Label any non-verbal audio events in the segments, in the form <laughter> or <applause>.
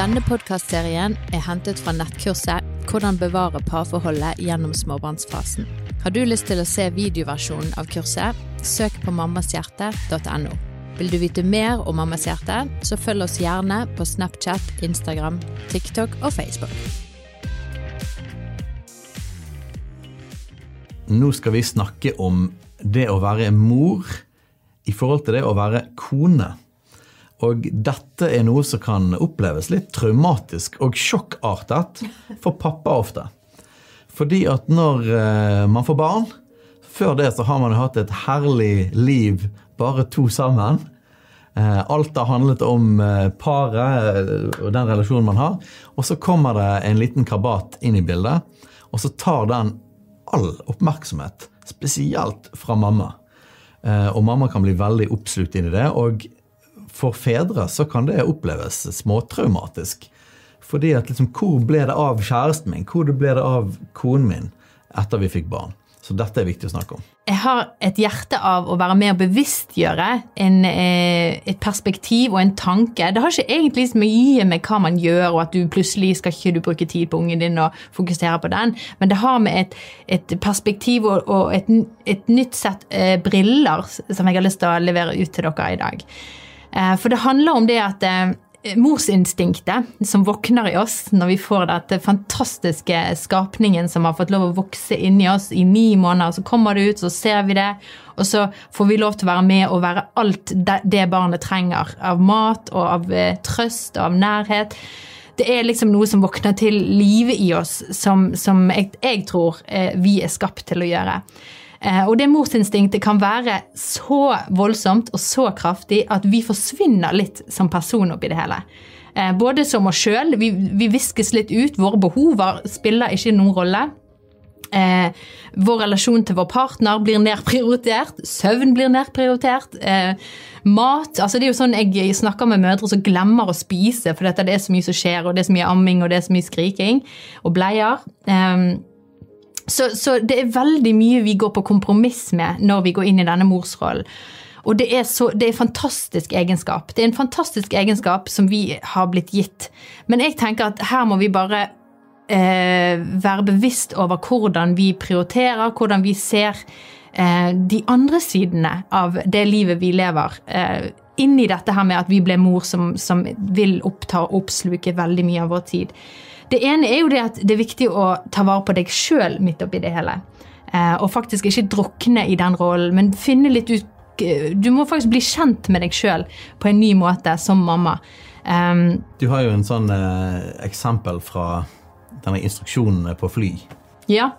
Denne podkastserien er hentet fra nettkurset 'Hvordan bevare parforholdet gjennom småbarnsfasen'. Har du lyst til å se videoversjonen av kurset, søk på mammashjerte.no. Vil du vite mer om Mammas hjerte, så følg oss gjerne på Snapchat, Instagram, TikTok og Facebook. Nå skal vi snakke om det å være mor i forhold til det å være kone. Og dette er noe som kan oppleves litt traumatisk og sjokkartet for pappa ofte. Fordi at når eh, man får barn Før det så har man jo hatt et herlig liv bare to sammen. Eh, alt har handlet om eh, paret og den relasjonen man har. Og så kommer det en liten krabat inn i bildet, og så tar den all oppmerksomhet, spesielt fra mamma. Og mamma kan bli veldig oppslukt inn i det. og for fedre så kan det oppleves småtraumatisk. Fordi at liksom, Hvor ble det av kjæresten min? Hvor ble det av konen min etter vi fikk barn? Så dette er viktig å snakke om. Jeg har et hjerte av å være med og bevisstgjøre en, eh, et perspektiv og en tanke. Det har ikke egentlig så mye med hva man gjør, og at du plutselig skal ikke du bruke tid på ungen din og fokusere på den, men det har med et, et perspektiv og, og et, et, nytt sett eh, briller som jeg har lyst til å levere ut til dere i dag. Eh, for det handler om det at eh, morsinstinktet som våkner i oss når vi får dette fantastiske skapningen som har fått lov å vokse inni oss i ni måneder. Så kommer det ut, så ser vi det, og så får vi lov til å være med og være alt det barnet trenger av mat og av eh, trøst og av nærhet. Det er liksom noe som våkner til live i oss, som, som jeg, jeg, tror vi er skapt til å gjøre. Eh, og det morsinstinktet kan være så voldsomt og så kraftig at vi forsvinner litt som person oppi det hele. Eh, både som oss sjøl, vi, vi viskes litt ut. Våre behov spiller ikke noen rolle. Eh, vår relasjon til vår partner blir nedprioritert. Søvn blir nedprioritert. Eh, mat altså Det er jo sånn jeg snakker med mødre som glemmer å spise fordi det er så mye som skjer, og det er så mye amming og det er så mye skriking og bleier. Eh, så, så, det er veldig mye vi går på kompromiss med når vi går inn i denne morsrollen. Og det er, så, det er fantastisk egenskap. Det er en fantastisk egenskap som vi har blitt gitt. Men jeg tenker at her må vi bare eh, være bevisst over hvordan vi prioriterer, hvordan vi ser eh, de andre sidene av det livet vi lever. Eh, inni dette her med at vi ble mor som, som vil oppta og oppsluke veldig mye av vår tid. Det ene er jo det at det er viktig å ta vare på deg sjøl midt oppi det hele. Eh, og faktisk ikke drukne i den rollen, men finne litt ut Du må faktisk bli kjent med deg sjøl på en ny måte som mamma. Um, du har jo en sånn eh, eksempel fra denne instruksjonen på fly. Ja.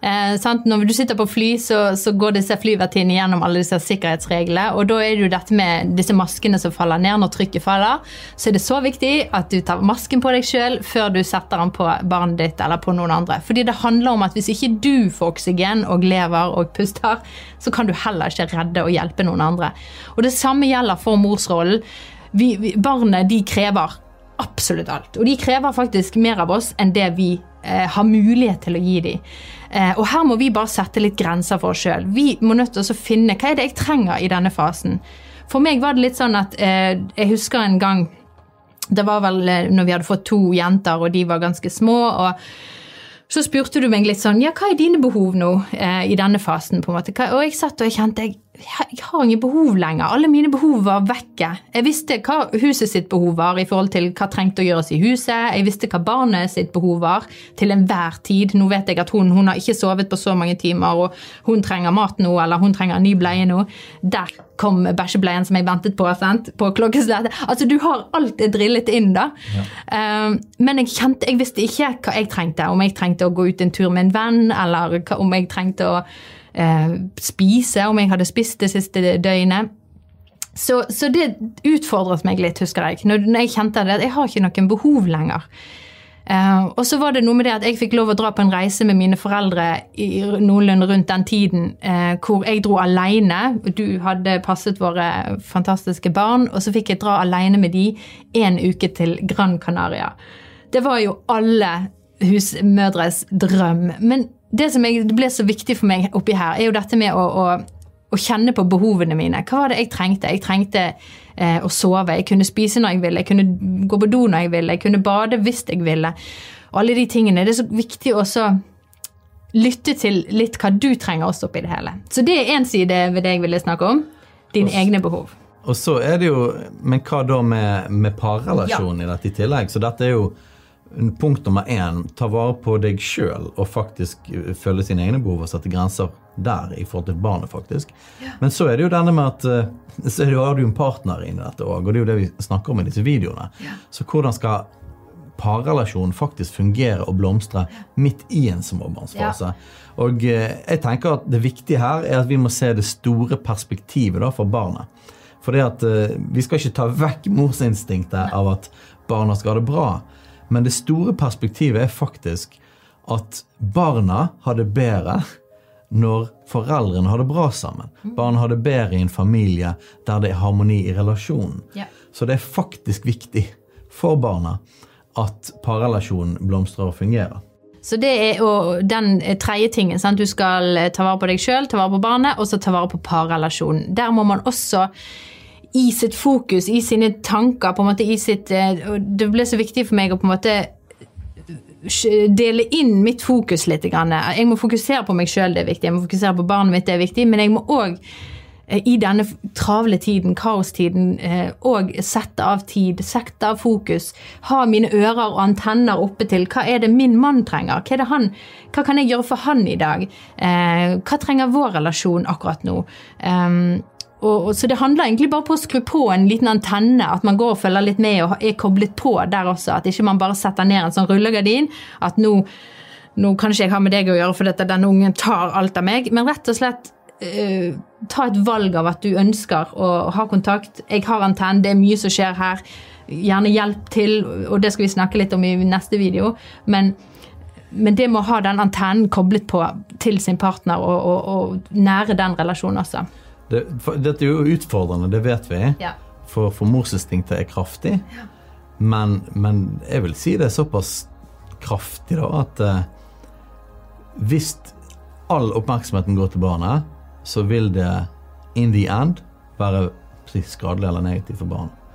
Eh, Når du sitter på fly, så, så går disse flyvertinnene gjennom alle disse sikkerhetsreglene. Og da er det jo dette med disse maskene som faller ned når trykket faller. Så er det så viktig at du tar masken på deg sjøl før du setter den på barnet ditt eller på noen andre. Fordi det handler om at hvis ikke du får oksygen og lever og puster, så kan du heller ikke redde og hjelpe noen andre. Og det samme gjelder for morsrollen. Vi, barnet de krever absolutt alt. Og de krever faktisk mer av oss enn det vi eh, har mulighet til å gi dem. Eh, og her må vi bare sette litt grenser for oss sjøl. Vi må nødt til å finne hva er det jeg trenger i denne fasen. For meg var det litt sånn at eh, jeg husker en gang Det var vel eh, når vi hadde fått to jenter, og de var ganske små. og så spurte du meg litt sånn Ja, hva er dine behov nå eh, i denne fasen? på en måte? Og jeg satt og jeg kjente jeg, jeg har ingen behov lenger. Alle mine behov var vekke. Jeg visste hva huset sitt behov var i forhold til hva trengte å gjøres i huset. Jeg visste hva barnet sitt behov var til enhver tid. Nå vet jeg at hun, hun har ikke sovet på så mange timer, og hun trenger mat nå, eller hun trenger en ny bleie nå. Der kom bæsjebleien som jeg ventet på, sant? på klokkeslettet. Altså, du har alt drillet inn, da. Ja. Um, men jeg kjente, jeg visste ikke hva jeg trengte. Om jeg trengte å gå ut en tur med en venn, eller om jeg trengte å spise, om jeg hadde spist det siste døgnet. Så, så det utfordret meg litt, husker jeg. Når, jeg kjente det, at jeg har ikke noen behov lenger. Uh, og så var det noe med det at jeg fikk lov å dra på en reise med mine foreldre i, noenlunde rundt den tiden uh, hvor jeg dro alene. Du hadde passet våre fantastiske barn, og så fikk jeg dra alene med de en uke til Gran Canaria. Det var jo alle husmødres drøm. Men det som jeg, det ble så viktig for meg oppi her, er jo dette med å, å, å å kjenne på behovene mine. Hva var det jeg trengte? Jeg trengte eh, å sove, jeg kunne spise når jeg ville, jeg kunne gå på do når jeg ville, jeg kunne bade hvis jeg ville. Og alle de tingene. Det er så viktig også lytte til litt hva du trenger også oppi det hele. Så det er én side ved det jeg ville snakke om. Dine egne behov. Og så er det jo Men hva da med, med parrelasjonen i dette i tillegg? Så dette er jo punkt nummer én. Ta vare på deg sjøl og faktisk følge sine egne behov og sette grenser der i forhold til barnet, faktisk. Ja. Men så er det jo denne med at eh, <laughs> så er det jo, har du en partner inni dette òg, og det er jo det vi snakker om i disse videoene. Ja. Så hvordan skal parrelasjonen faktisk fungere og blomstre midt i en småbarnsfase? Og eh, jeg tenker at det viktige her er at vi må se det store perspektivet da for barnet. For det at vi skal ikke ta vekk morsinstinktet av at barna skal ha det bra. Men det store perspektivet er faktisk at barna har det bedre når foreldrene har det bra sammen. Barna har det bedre i en familie der det er harmoni i relasjonen. Ja. Så det er faktisk viktig for barna at parrelasjonen blomstrer og fungerer. Så det er jo den tredje tingen. Sant? Du skal ta vare på deg sjøl, ta vare på barnet, og så ta vare på parrelasjonen. Der må man også i sitt fokus, i sine tanker, på en måte i sitt eh, Det ble så viktig for meg å på en måte eh, dele inn mitt fokus litt. Jeg må fokusere på meg sjøl, det er viktig. Jeg må fokusere på barnet mitt, det er viktig. Men jeg må òg eh, i denne travle tiden, kaostiden, òg sette av tid, sette av fokus. Ha mine ører og antenner oppe til hva er det min mann trenger? Hva, er det han, hva kan jeg gjøre for han i dag? Hva trenger vår relasjon akkurat nå? Ehm, og, så det handler egentlig bare på å skru på en liten antenne, at man går og følger litt med og er koblet på der også. At ikke man bare setter ned en sånn rullegardin. At nå, nå kan ikke jeg ha med deg å gjøre, for dette, denne ungen tar alt av meg. Men rett og slett uh, ta et valg av at du ønsker å ha kontakt. Jeg har antenne, det er mye som skjer her. Gjerne hjelp til, og det skal vi snakke litt om i neste video. men men det må ha den antennen koblet på til sin partner og, og, og nære den relasjonen også. Det, dette er jo utfordrende, det vet vi. Ja. For, for morsinstinktet er kraftig. Ja. Men, men, jeg vil si det er såpass kraftig da, at eh, hvis all oppmerksomheten går til barnet, så vil det in the end være skadelig eller negativt for barnet.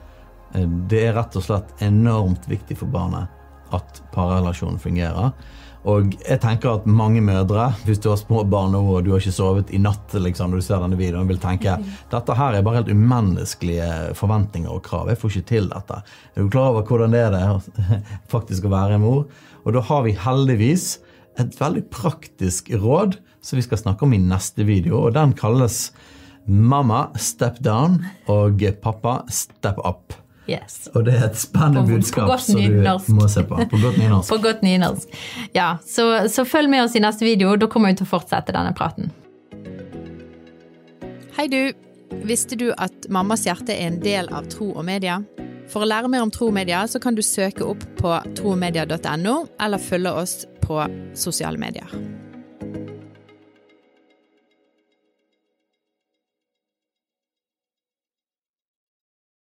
Eh, det er rett og slett enormt viktig for barnet at parrelasjonen fungerer. Og jeg tenker at mange mødre, hvis du har små barn nå og du har ikke sovet i natt liksom, når du ser denne videoen, vil tenke dette her er bare helt umenneskelige forventninger og krav. Jeg får ikke til dette. Er du klar over hvordan det er det <laughs> faktisk å være mor? Og da har vi heldigvis et veldig praktisk råd som vi skal snakke om i neste video, og den kalles Mamma step down og Pappa step up. Yes. Og det er et spennende budskap som du må se på. På godt nynorsk. <laughs> på godt nynorsk. Ja, så, så, følg med oss i neste video. Da kommer vi til å fortsette denne praten. Hei, du. Visste du at Mammas hjerte er en del av Tro og Media? For å lære mer om Tro og Media så kan du søke opp på tromedia.no, eller følge oss på sosiale medier.